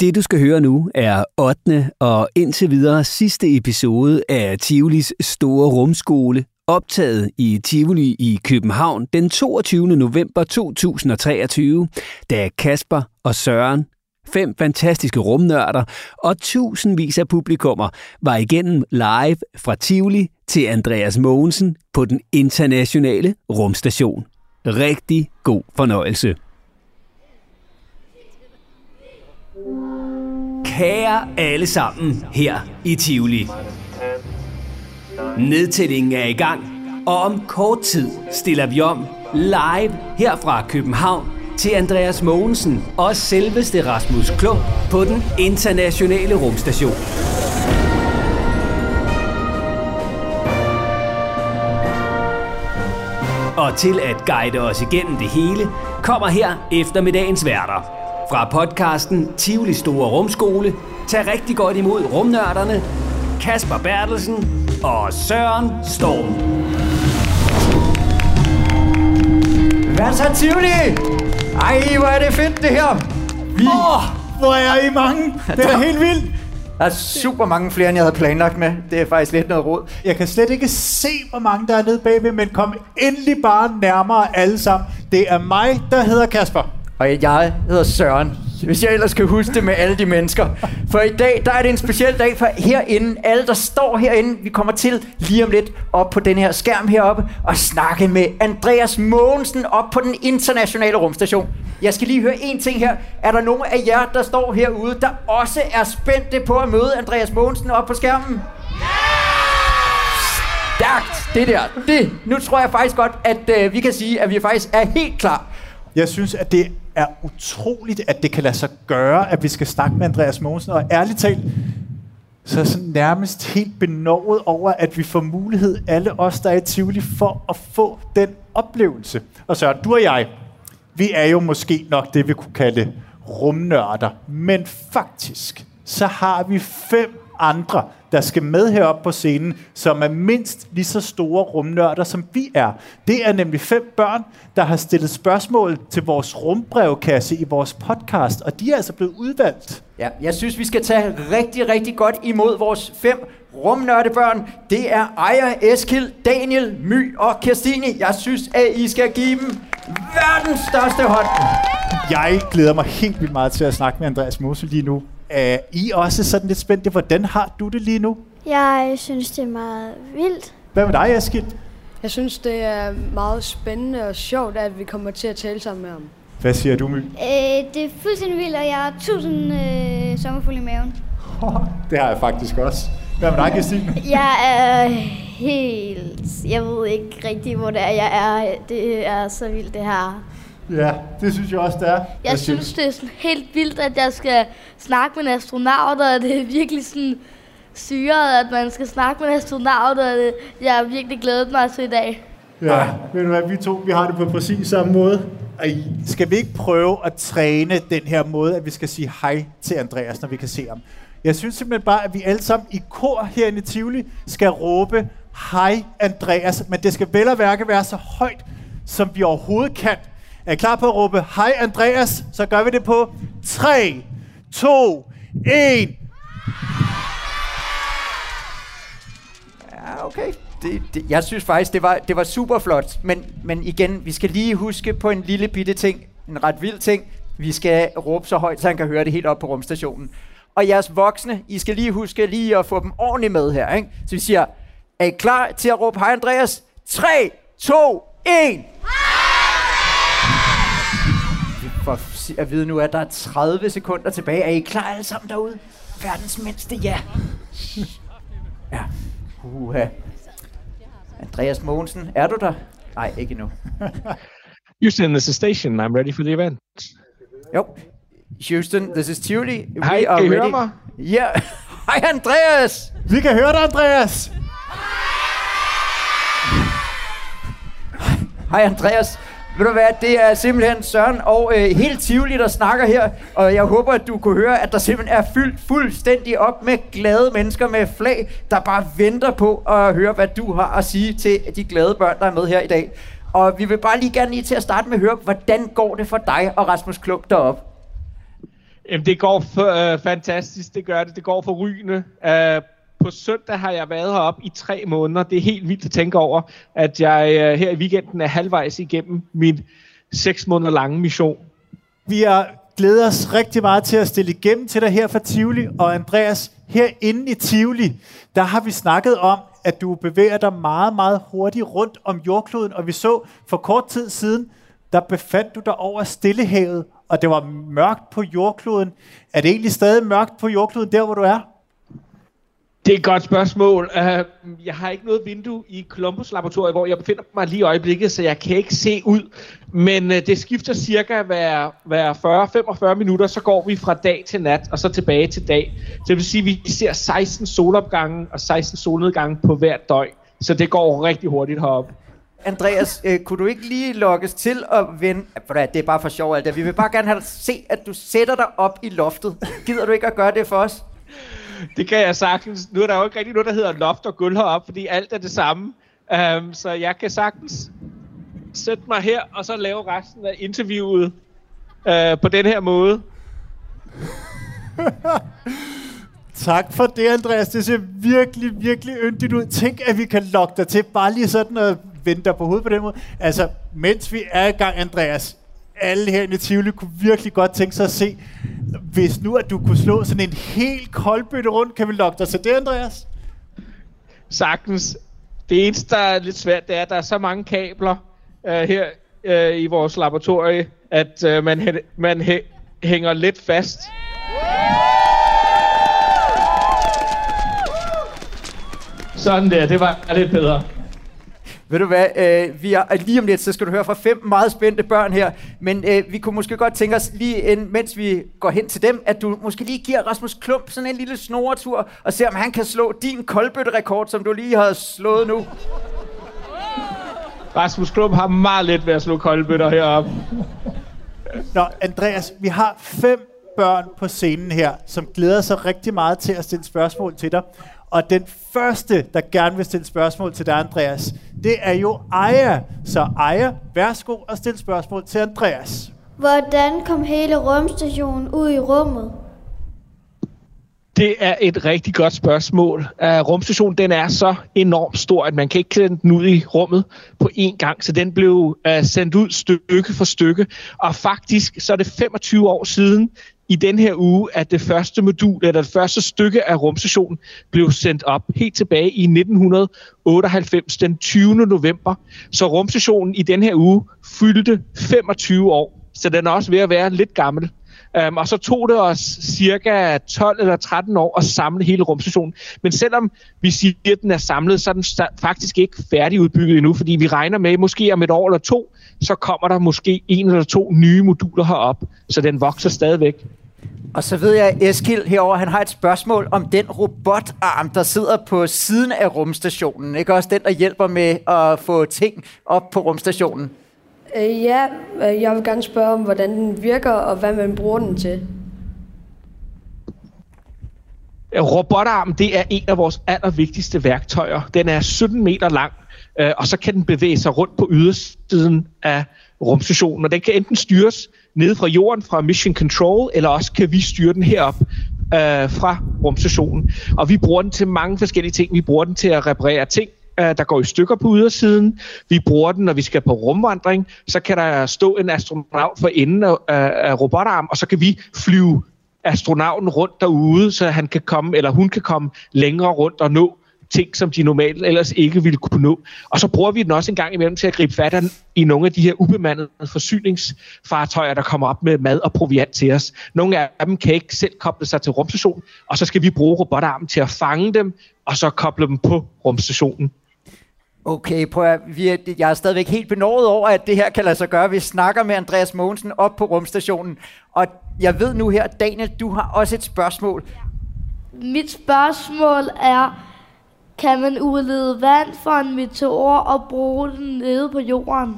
Det du skal høre nu er 8. og indtil videre sidste episode af Tivolis store rumskole, optaget i Tivoli i København den 22. november 2023, da Kasper og Søren, fem fantastiske rumnørder og tusindvis af publikummer var igennem live fra Tivoli til Andreas Mogensen på den internationale rumstation. Rigtig god fornøjelse. Kære alle sammen her i Tivoli. Nedtællingen er i gang, og om kort tid stiller vi om live her fra København til Andreas Mogensen og selveste Rasmus Klump på den internationale rumstation. Og til at guide os igennem det hele, kommer her eftermiddagens værter. Fra podcasten Tivoli Store Rumskole, tag rigtig godt imod rumnørderne, Kasper Bertelsen og Søren Storm. Hvad så, Tivoli? Ej, hvor er det fedt, det her. Vi... Oh, hvor er I mange. Det er helt vildt. Der er super mange flere, end jeg havde planlagt med. Det er faktisk lidt noget råd. Jeg kan slet ikke se, hvor mange der er nede bagved, men kom endelig bare nærmere alle sammen. Det er mig, der hedder Kasper. Og jeg hedder Søren. Hvis jeg ellers kan huske det med alle de mennesker. For i dag, der er det en speciel dag for herinde. Alle, der står herinde, vi kommer til lige om lidt op på den her skærm heroppe og snakke med Andreas Mogensen op på den internationale rumstation. Jeg skal lige høre en ting her. Er der nogen af jer, der står herude, der også er spændte på at møde Andreas Mogensen op på skærmen? Stærkt, det der. Det. Nu tror jeg faktisk godt, at øh, vi kan sige, at vi faktisk er helt klar. Jeg synes, at det er utroligt, at det kan lade sig gøre, at vi skal snakke med Andreas Mogensen. Og ærligt talt, så er jeg sådan nærmest helt benovet over, at vi får mulighed, alle os, der er i Tivoli, for at få den oplevelse. Og så du og jeg, vi er jo måske nok det, vi kunne kalde rumnørder. Men faktisk, så har vi fem andre, der skal med herop på scenen, som er mindst lige så store rumnørder, som vi er. Det er nemlig fem børn, der har stillet spørgsmål til vores rumbrevkasse i vores podcast, og de er altså blevet udvalgt. Ja, jeg synes, vi skal tage rigtig, rigtig godt imod vores fem rumnørdebørn. Det er Aya, Eskil, Daniel, My og Kirstine. Jeg synes, at I skal give dem verdens største hånd. Jeg glæder mig helt vildt meget til at snakke med Andreas Mose lige nu. Er I også sådan lidt spændte? Hvordan har du det lige nu? Jeg synes, det er meget vildt. Hvad med dig, Eskild? Jeg synes, det er meget spændende og sjovt, at vi kommer til at tale sammen med ham. Hvad siger du, My? Øh, det er fuldstændig vildt, og jeg har tusind øh, sommerfugle i maven. det har jeg faktisk også. Hvad med dig, Christine? Jeg er helt... Jeg ved ikke rigtig, hvor det er, jeg er. Det er så vildt, det her. Ja, det synes jeg også, det er. Jeg synes, det er sådan helt vildt, at jeg skal snakke med en astronaut, og det er virkelig sådan syret, at man skal snakke med en astronaut, og det, jeg har virkelig glædet mig til i dag. Ja, ved du hvad, vi to, vi har det på præcis samme måde. Ej, skal vi ikke prøve at træne den her måde, at vi skal sige hej til Andreas, når vi kan se ham? Jeg synes simpelthen bare, at vi alle sammen i kor herinde i Tivoli skal råbe, hej Andreas, men det skal vel og værke være så højt, som vi overhovedet kan. Er I klar på at råbe, hej Andreas? Så gør vi det på 3, 2, 1. Ja, okay. Det, det, jeg synes faktisk, det var, det var super flot. Men, men igen, vi skal lige huske på en lille bitte ting, en ret vild ting. Vi skal råbe så højt, så han kan høre det helt op på rumstationen. Og jeres voksne, I skal lige huske lige at få dem ordentligt med her. Ikke? Så vi siger, er I klar til at råbe hej Andreas? 3, 2, 1. For at vide nu, at der er 30 sekunder tilbage. Er I klar alle sammen derude? Verdens mindste ja. Ja. Uha. Andreas Mogensen, er du der? Nej, ikke endnu. Houston, this is Station. I'm ready for the event. Jo. Houston, this is Tivoli. Hej, kan I høre mig? Ja. Hej, Andreas! Vi kan høre dig, Andreas! Hej, Andreas. Ved du hvad, det er simpelthen Søren og øh, helt Tivoli, der snakker her. Og jeg håber, at du kunne høre, at der simpelthen er fyldt fuldstændig op med glade mennesker med flag, der bare venter på at høre, hvad du har at sige til de glade børn, der er med her i dag. Og vi vil bare lige gerne lige til at starte med at høre, hvordan går det for dig og Rasmus Klub derop? Jamen, det går f- øh, fantastisk, det gør det. Det går for rygende. Øh, på søndag har jeg været heroppe i tre måneder. Det er helt vildt at tænke over, at jeg øh, her i weekenden er halvvejs igennem min seks måneder lange mission. Vi har glædet os rigtig meget til at stille igennem til dig her fra Tivoli. Og Andreas, herinde i Tivoli, der har vi snakket om, at du bevæger dig meget, meget hurtigt rundt om jordkloden. Og vi så for kort tid siden, der befandt du dig over Stillehavet, og det var mørkt på jordkloden. Er det egentlig stadig mørkt på jordkloden, der hvor du er? Det er et godt spørgsmål. Uh, jeg har ikke noget vindue i Columbus Laboratoriet, hvor jeg befinder mig lige i øjeblikket, så jeg kan ikke se ud. Men uh, det skifter cirka hver, hver 40-45 minutter, så går vi fra dag til nat, og så tilbage til dag. Så det vil sige, at vi ser 16 solopgange og 16 solnedgange på hver døgn. Så det går rigtig hurtigt heroppe. Andreas, øh, kunne du ikke lige lokkes til at vende... Det er bare for sjov alt det. Vi vil bare gerne have se, at du sætter dig op i loftet. Gider du ikke at gøre det for os? Det kan jeg sagtens. Nu er der jo ikke rigtig noget, der hedder loft og gulv heroppe, fordi alt er det samme. Um, så jeg kan sagtens sætte mig her, og så lave resten af interviewet uh, på den her måde. Tak for det, Andreas. Det ser virkelig, virkelig yndigt ud. Tænk, at vi kan lokke dig til bare lige sådan at vente dig på hovedet på den måde. Altså, mens vi er i gang, Andreas, alle her i Tivoli kunne virkelig godt tænke sig at se, hvis nu at du kunne slå sådan en helt koldbøtte rundt, kan vi lokke dig til det, Andreas? Sagtens. Det eneste, der er lidt svært, det er, at der er så mange kabler uh, her uh, i vores laboratorie, at uh, man, man hænger lidt fast. Sådan der, det var lidt bedre. Ved du hvad, øh, vi er, lige om lidt, så skal du høre fra fem meget spændte børn her, men øh, vi kunne måske godt tænke os lige, ind, mens vi går hen til dem, at du måske lige giver Rasmus Klump sådan en lille snoretur, og ser om han kan slå din koldbøtte-rekord, som du lige har slået nu. Rasmus Klump har meget let ved at slå koldbøtter heroppe. Nå, Andreas, vi har fem børn på scenen her, som glæder sig rigtig meget til at stille spørgsmål til dig. Og den første, der gerne vil stille spørgsmål til dig, Andreas, det er jo Aya. Så Aya, værsgo og stille spørgsmål til Andreas. Hvordan kom hele rumstationen ud i rummet? Det er et rigtig godt spørgsmål. Uh, rumstationen den er så enormt stor, at man kan ikke sende den ud i rummet på én gang, så den blev uh, sendt ud stykke for stykke. Og faktisk så er det 25 år siden, i den her uge, at det første modul, eller det første stykke af rumstationen, blev sendt op helt tilbage i 1998, den 20. november. Så rumstationen i den her uge fyldte 25 år, så den er også ved at være lidt gammel. Um, og så tog det os cirka 12 eller 13 år at samle hele rumstationen. Men selvom vi siger, at den er samlet, så er den faktisk ikke færdigudbygget endnu, fordi vi regner med, at måske om et år eller to, så kommer der måske en eller to nye moduler herop, så den vokser stadigvæk. Og så ved jeg, at Eskil herover han har et spørgsmål om den robotarm, der sidder på siden af rumstationen. Ikke også den, der hjælper med at få ting op på rumstationen? Øh, ja, øh, jeg vil gerne spørge om, hvordan den virker, og hvad man bruger den til. Robotarm, det er en af vores allervigtigste værktøjer. Den er 17 meter lang, øh, og så kan den bevæge sig rundt på ydersiden af rumstationen, og den kan enten styres nede fra jorden, fra Mission Control, eller også kan vi styre den herop øh, fra rumstationen. Og vi bruger den til mange forskellige ting. Vi bruger den til at reparere ting, øh, der går i stykker på ydersiden. Vi bruger den, når vi skal på rumvandring. Så kan der stå en astronaut for enden af, af robotarm, og så kan vi flyve astronauten rundt derude, så han kan komme, eller hun kan komme længere rundt og nå ting, som de normalt ellers ikke ville kunne nå. Og så bruger vi den også en gang imellem til at gribe fat i nogle af de her ubemandede forsyningsfartøjer, der kommer op med mad og proviant til os. Nogle af dem kan ikke selv koble sig til rumstationen, og så skal vi bruge robotarmen til at fange dem, og så koble dem på rumstationen. Okay, prøv at, vi er, jeg er stadigvæk helt benådet over, at det her kan lade sig gøre. Vi snakker med Andreas Mogensen op på rumstationen. Og jeg ved nu her, Daniel, du har også et spørgsmål. Mit spørgsmål er, kan man udlede vand fra en meteor og bruge den nede på jorden?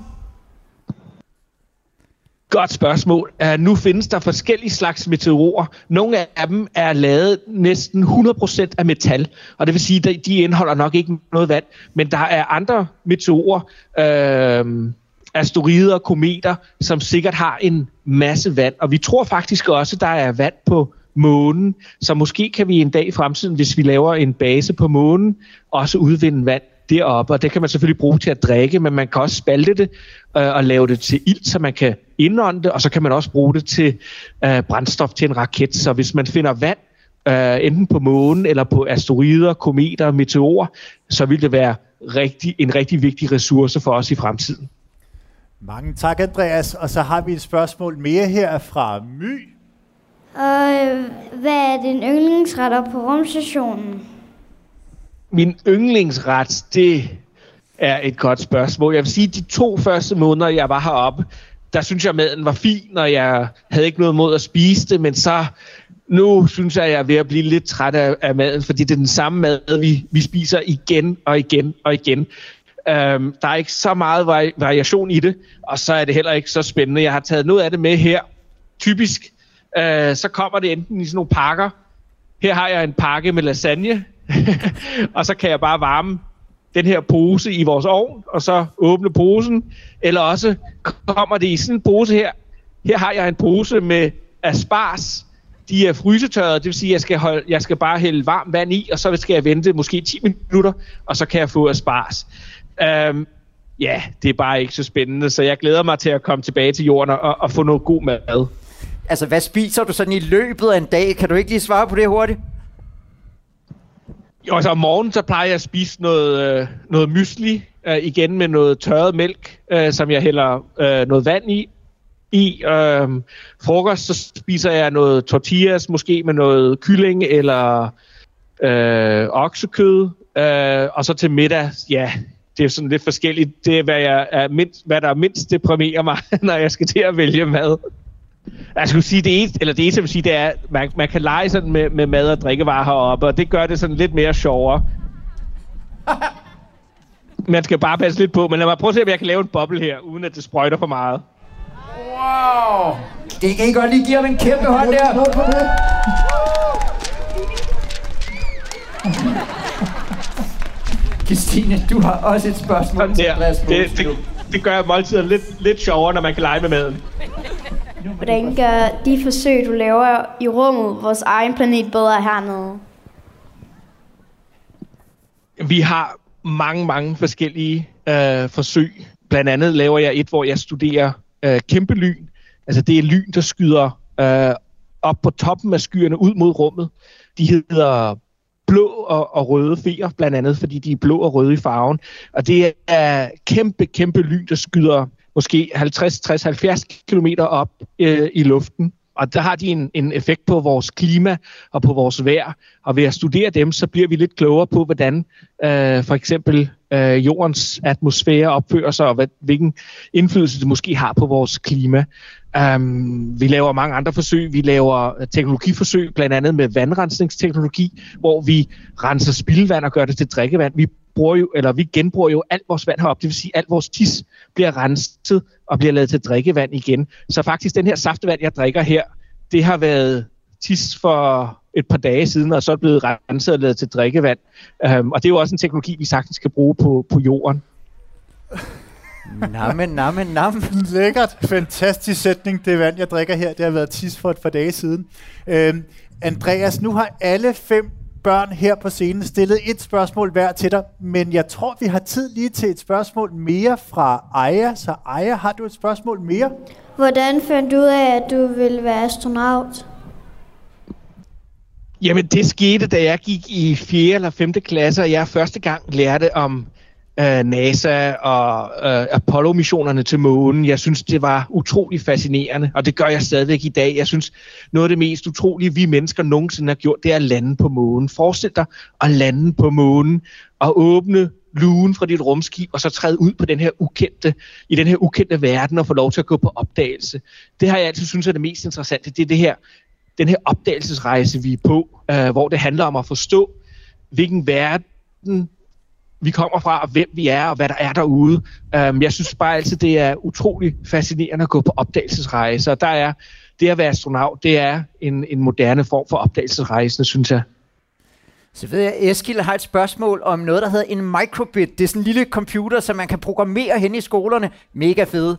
Godt spørgsmål. Uh, nu findes der forskellige slags meteorer. Nogle af dem er lavet næsten 100% af metal, og det vil sige, at de indeholder nok ikke noget vand. Men der er andre meteorer, øh, asteroider og kometer, som sikkert har en masse vand. Og vi tror faktisk også, at der er vand på månen, så måske kan vi en dag i fremtiden, hvis vi laver en base på månen, også udvinde vand deroppe, og det kan man selvfølgelig bruge til at drikke, men man kan også spalte det øh, og lave det til ild, så man kan indånde det, og så kan man også bruge det til øh, brændstof til en raket. Så hvis man finder vand, øh, enten på månen eller på asteroider, kometer, meteorer, så vil det være rigtig, en rigtig vigtig ressource for os i fremtiden. Mange tak, Andreas. Og så har vi et spørgsmål mere her fra My. Og øh, hvad er din yndlingsretter på rumstationen? Min yndlingsret, det er et godt spørgsmål. Jeg vil sige, at de to første måneder, jeg var heroppe, der synes jeg, at maden var fin, og jeg havde ikke noget mod at spise det, men så nu synes jeg, at jeg er ved at blive lidt træt af, af maden, fordi det er den samme mad, vi, vi spiser igen og igen og igen. Øhm, der er ikke så meget vari- variation i det, og så er det heller ikke så spændende. Jeg har taget noget af det med her. Typisk, øh, så kommer det enten i sådan nogle pakker. Her har jeg en pakke med lasagne, og så kan jeg bare varme den her pose i vores ovn, og så åbne posen. Eller også kommer det i sådan en pose her. Her har jeg en pose med aspars. De er frysetørrede, det vil sige, at jeg skal, holde, jeg skal bare hælde varmt vand i, og så skal jeg vente måske 10 minutter, og så kan jeg få aspars. Um, ja, det er bare ikke så spændende, så jeg glæder mig til at komme tilbage til jorden og, og få noget god mad. Altså, hvad spiser du sådan i løbet af en dag? Kan du ikke lige svare på det hurtigt? Jo, altså om morgenen, så plejer jeg at spise noget, øh, noget mysli, øh, igen med noget tørret mælk, øh, som jeg hælder øh, noget vand i. I øh, frokost, så spiser jeg noget tortillas, måske med noget kylling eller øh, oksekød. Øh, og så til middag, ja, det er sådan lidt forskelligt. Det er, hvad, jeg er mindst, hvad der mindst deprimerer mig, når jeg skal til at vælge mad. Jeg skulle sige, det eneste, eller det eneste, jeg vil sige, det er, at man, man kan lege sådan med, med mad og drikkevarer heroppe, og det gør det sådan lidt mere sjovere. Man skal bare passe lidt på, men lad mig prøve at se, om jeg kan lave en boble her, uden at det sprøjter for meget. Wow! Det kan I godt lige give ham en kæmpe hånd der. Christine, du har også et spørgsmål til der. Andreas Det, det, det gør måltiden lidt, lidt sjovere, når man kan lege med maden. Hvordan gør de forsøg, du laver i rummet, vores egen planet bedre hernede? Vi har mange, mange forskellige øh, forsøg. Blandt andet laver jeg et, hvor jeg studerer øh, kæmpe lyn. Altså det er lyn, der skyder øh, op på toppen af skyerne ud mod rummet. De hedder blå og, og røde feer, blandt andet, fordi de er blå og røde i farven. Og det er kæmpe, kæmpe lyn, der skyder måske 50, 60, 70 km op øh, i luften. Og der har de en, en effekt på vores klima og på vores vejr. Og ved at studere dem, så bliver vi lidt klogere på, hvordan øh, for eksempel øh, jordens atmosfære opfører sig, og hvad, hvilken indflydelse det måske har på vores klima. Um, vi laver mange andre forsøg. Vi laver øh, teknologiforsøg, blandt andet med vandrensningsteknologi, hvor vi renser spildevand og gør det til drikkevand. Vi bruger jo, eller vi genbruger jo alt vores vand heroppe. Det vil sige, at alt vores tis bliver renset og bliver lavet til drikkevand igen. Så faktisk den her saftevand, jeg drikker her, det har været tis for et par dage siden, og så er det blevet renset og lavet til drikkevand. Um, og det er jo også en teknologi, vi sagtens kan bruge på, på jorden. Namen, namen, namen. Lækkert. Fantastisk sætning. Det vand, jeg drikker her, det har været tis for et par dage siden. Øhm, Andreas, nu har alle fem børn her på scenen stillet et spørgsmål hver til dig, men jeg tror, vi har tid lige til et spørgsmål mere fra Aya. Så Aya, har du et spørgsmål mere? Hvordan fandt du ud af, at du ville være astronaut? Jamen, det skete, da jeg gik i 4. eller 5. klasse, og jeg første gang lærte om øh, NASA og øh, Apollo-missionerne til månen. Jeg synes, det var utrolig fascinerende, og det gør jeg stadigvæk i dag. Jeg synes, noget af det mest utrolige, vi mennesker nogensinde har gjort, det er at lande på månen. Forestil dig at lande på månen og åbne lugen fra dit rumskib, og så træde ud på den her ukendte, i den her ukendte verden og få lov til at gå på opdagelse. Det har jeg altid synes er det mest interessante. Det er det her, den her opdagelsesrejse, vi er på, øh, hvor det handler om at forstå, hvilken verden vi kommer fra, og hvem vi er, og hvad der er derude. Um, jeg synes bare altid, det er utrolig fascinerende at gå på opdagelsesrejse, og der er det at være astronaut, det er en, en moderne form for opdagelsesrejse, synes jeg. Så ved jeg, Eskil har et spørgsmål om noget, der hedder en microbit. Det er sådan en lille computer, som man kan programmere hen i skolerne. Mega fede.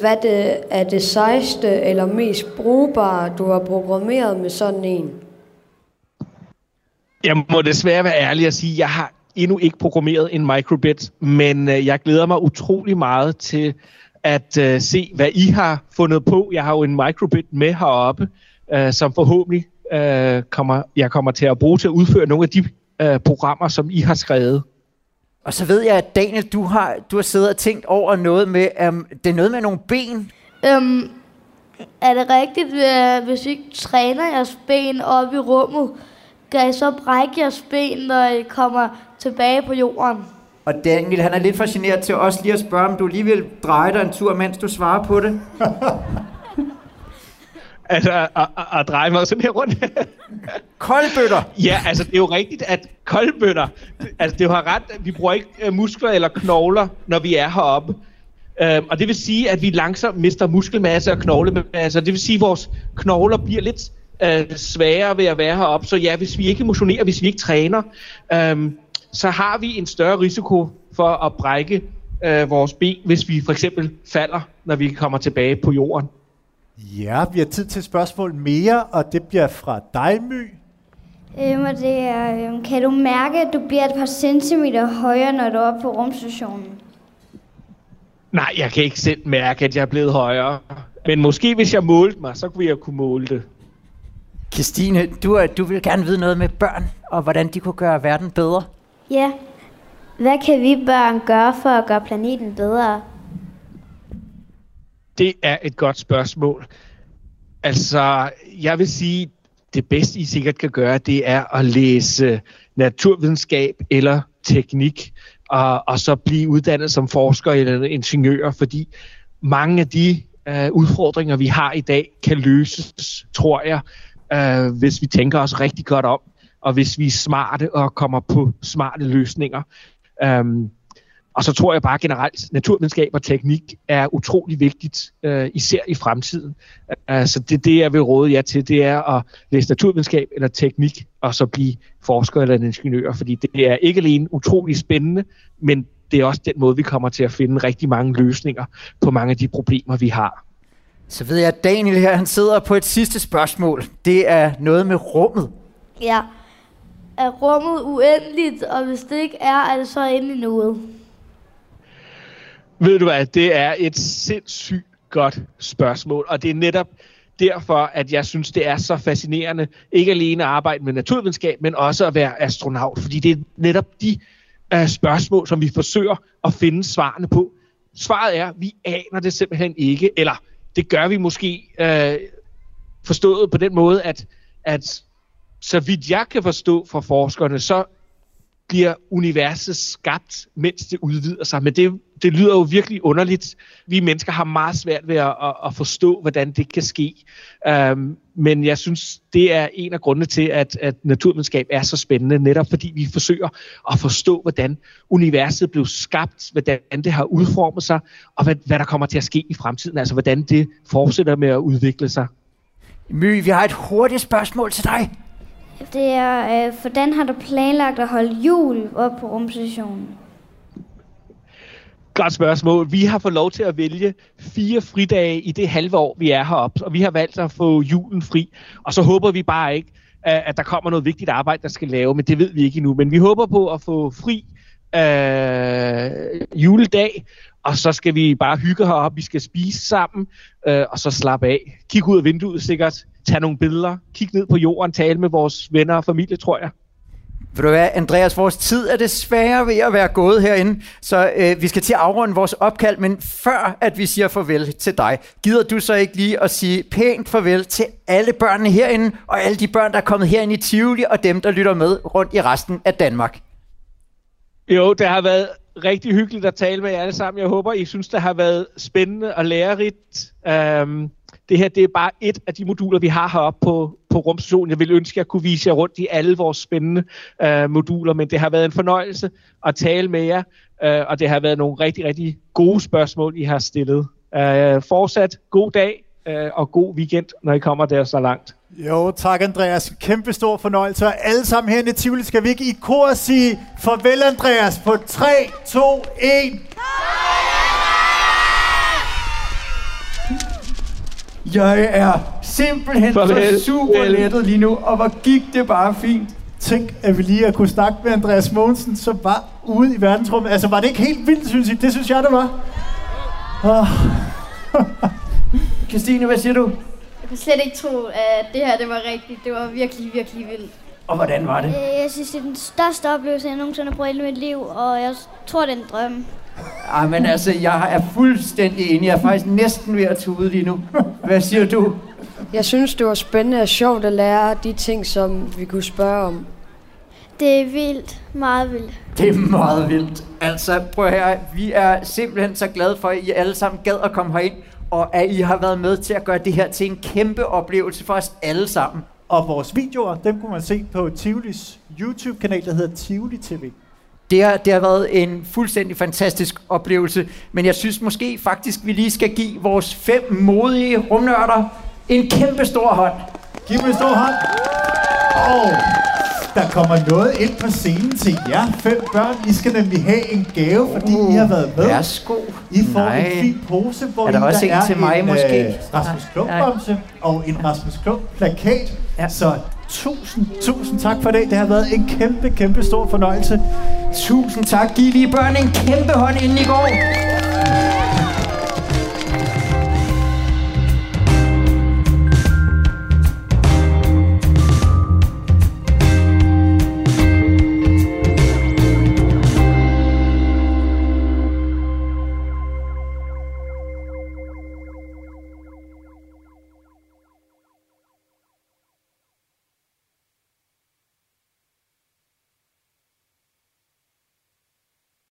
Hvad det, er det sejste eller mest brugbare, du har programmeret med sådan en? Jeg må desværre være ærlig og sige, at jeg har endnu ikke programmeret en microbit, men øh, jeg glæder mig utrolig meget til at uh, se, hvad I har fundet på. Jeg har jo en microbit med heroppe, uh, som forhåbentlig uh, kommer, jeg kommer til at bruge til at udføre nogle af de uh, programmer, som I har skrevet. Og så ved jeg, at Daniel, du har, du har siddet og tænkt over noget med, um, det er noget med nogle ben. Øhm, er det rigtigt, øh, hvis I ikke træner jeres ben op i rummet, kan I så brække jeres ben, når I kommer tilbage på jorden? Og Daniel, han er lidt fascineret til også lige at spørge, om du lige vil dreje dig en tur, mens du svarer på det. Altså, at, at, at dreje mig sådan her rundt. Koldbøtter! ja, altså, det er jo rigtigt, at koldbøtter, altså, det har ret, vi bruger ikke uh, muskler eller knogler, når vi er heroppe. Uh, og det vil sige, at vi langsomt mister muskelmasse og knoglemasse, det vil sige, at vores knogler bliver lidt uh, sværere ved at være heroppe. Så ja, hvis vi ikke motionerer, hvis vi ikke træner, um, så har vi en større risiko for at brække uh, vores ben, hvis vi for eksempel falder, når vi kommer tilbage på jorden. Ja, vi har tid til spørgsmål mere, og det bliver fra dig, My. Øhm, og det er, øhm, kan du mærke, at du bliver et par centimeter højere, når du er oppe på rumstationen? Nej, jeg kan ikke selv mærke, at jeg er blevet højere. Men måske hvis jeg målte mig, så kunne jeg kunne måle det. Christine, du, du vil gerne vide noget med børn, og hvordan de kunne gøre verden bedre. Ja. Hvad kan vi børn gøre for at gøre planeten bedre? Det er et godt spørgsmål. Altså, jeg vil sige, det bedste I sikkert kan gøre, det er at læse naturvidenskab eller teknik, og, og så blive uddannet som forsker eller ingeniør, fordi mange af de øh, udfordringer, vi har i dag, kan løses, tror jeg, øh, hvis vi tænker os rigtig godt om, og hvis vi er smarte og kommer på smarte løsninger. Øhm, og så tror jeg bare generelt, naturvidenskab og teknik er utrolig vigtigt, øh, især i fremtiden. Øh, så det er det, jeg vil råde jer til, det er at læse naturvidenskab eller teknik, og så blive forsker eller en ingeniør, fordi det er ikke alene utrolig spændende, men det er også den måde, vi kommer til at finde rigtig mange løsninger på mange af de problemer, vi har. Så ved jeg, at Daniel her, han sidder på et sidste spørgsmål. Det er noget med rummet. Ja. Er rummet uendeligt, og hvis det ikke er, er det så inde i noget? Ved du hvad, det er et sindssygt godt spørgsmål, og det er netop derfor, at jeg synes, det er så fascinerende, ikke alene at arbejde med naturvidenskab, men også at være astronaut, fordi det er netop de uh, spørgsmål, som vi forsøger at finde svarene på. Svaret er, at vi aner det simpelthen ikke, eller det gør vi måske øh, forstået på den måde, at, at så vidt jeg kan forstå fra forskerne, så bliver universet skabt, mens det udvider sig. Men det, det lyder jo virkelig underligt. Vi mennesker har meget svært ved at, at, at forstå, hvordan det kan ske. Um, men jeg synes, det er en af grundene til, at, at naturvidenskab er så spændende, netop fordi vi forsøger at forstå, hvordan universet blev skabt, hvordan det har udformet sig, og hvad, hvad der kommer til at ske i fremtiden, altså hvordan det fortsætter med at udvikle sig. My, vi har et hurtigt spørgsmål til dig. Det er, øh, hvordan har du planlagt at holde jul op på rumstationen? Godt spørgsmål. Vi har fået lov til at vælge fire fridage i det halve år, vi er heroppe, og vi har valgt at få julen fri. Og så håber vi bare ikke, at der kommer noget vigtigt arbejde, der skal lave, men det ved vi ikke endnu. Men vi håber på at få fri øh, juledag, og så skal vi bare hygge heroppe. Vi skal spise sammen, øh, og så slappe af. Kig ud af vinduet sikkert, tage nogle billeder, kig ned på jorden, tale med vores venner og familie, tror jeg. Ved du hvad, Andreas, vores tid er desværre ved at være gået herinde, så øh, vi skal til at afrunde vores opkald, men før at vi siger farvel til dig, gider du så ikke lige at sige pænt farvel til alle børnene herinde, og alle de børn, der er kommet herind i Tivoli, og dem, der lytter med rundt i resten af Danmark? Jo, det har været rigtig hyggeligt at tale med jer alle sammen. Jeg håber, I synes, det har været spændende og lærerigt. Øhm, det her det er bare et af de moduler, vi har heroppe på, på rumstationen. Jeg vil ønske, at jeg kunne vise jer rundt i alle vores spændende øh, moduler, men det har været en fornøjelse at tale med jer, øh, og det har været nogle rigtig, rigtig gode spørgsmål, I har stillet. Øh, fortsat god dag øh, og god weekend, når I kommer der så langt. Jo, tak Andreas. Kæmpe stor fornøjelse. Og alle sammen herinde i Tivoli skal vi ikke i kor sige farvel Andreas på 3, 2, 1. Jeg er simpelthen Farvel. så super lettet lige nu, og hvor gik det bare fint. Tænk, at vi lige har kunne snakke med Andreas Mogensen, som var ude i verdensrummet. Altså, var det ikke helt vildt, synes I? Det synes jeg, det var. Oh. Christine, hvad siger du? Jeg kunne slet ikke tro, at det her det var rigtigt. Det var virkelig, virkelig vildt. Og hvordan var det? Øh, Jeg synes, det er den største oplevelse, jeg nogensinde har prøvet i mit liv, og jeg tror, det er en drøm. Ej, men altså, jeg er fuldstændig enig. Jeg er faktisk næsten ved at tude lige nu. Hvad siger du? Jeg synes, det var spændende og sjovt at lære de ting, som vi kunne spørge om. Det er vildt. Meget vildt. Det er meget vildt. Altså, prøv her. Vi er simpelthen så glade for, at I alle sammen gad at komme herind, og at I har været med til at gøre det her til en kæmpe oplevelse for os alle sammen. Og vores videoer, dem kunne man se på Tivolis YouTube-kanal, der hedder Tivoli TV. Det har, det har været en fuldstændig fantastisk oplevelse, men jeg synes måske faktisk, vi lige skal give vores fem modige rumnørder en kæmpe stor hånd. Giv mig en stor hånd. Og der kommer noget ind på scenen til jer fem børn. I skal nemlig have en gave, fordi I har været med. Værsgo. I får Nej. en fin pose, hvor Er der i også der en er til mig en, måske? Øh, Rasmus Klump bamse og en Rasmus Klump plakat. Ja. Ja. Så tusind, tusind tak for det. Det har været en kæmpe, kæmpe stor fornøjelse. Tusind tak. Giv lige børn en kæmpe hånd, inden I går.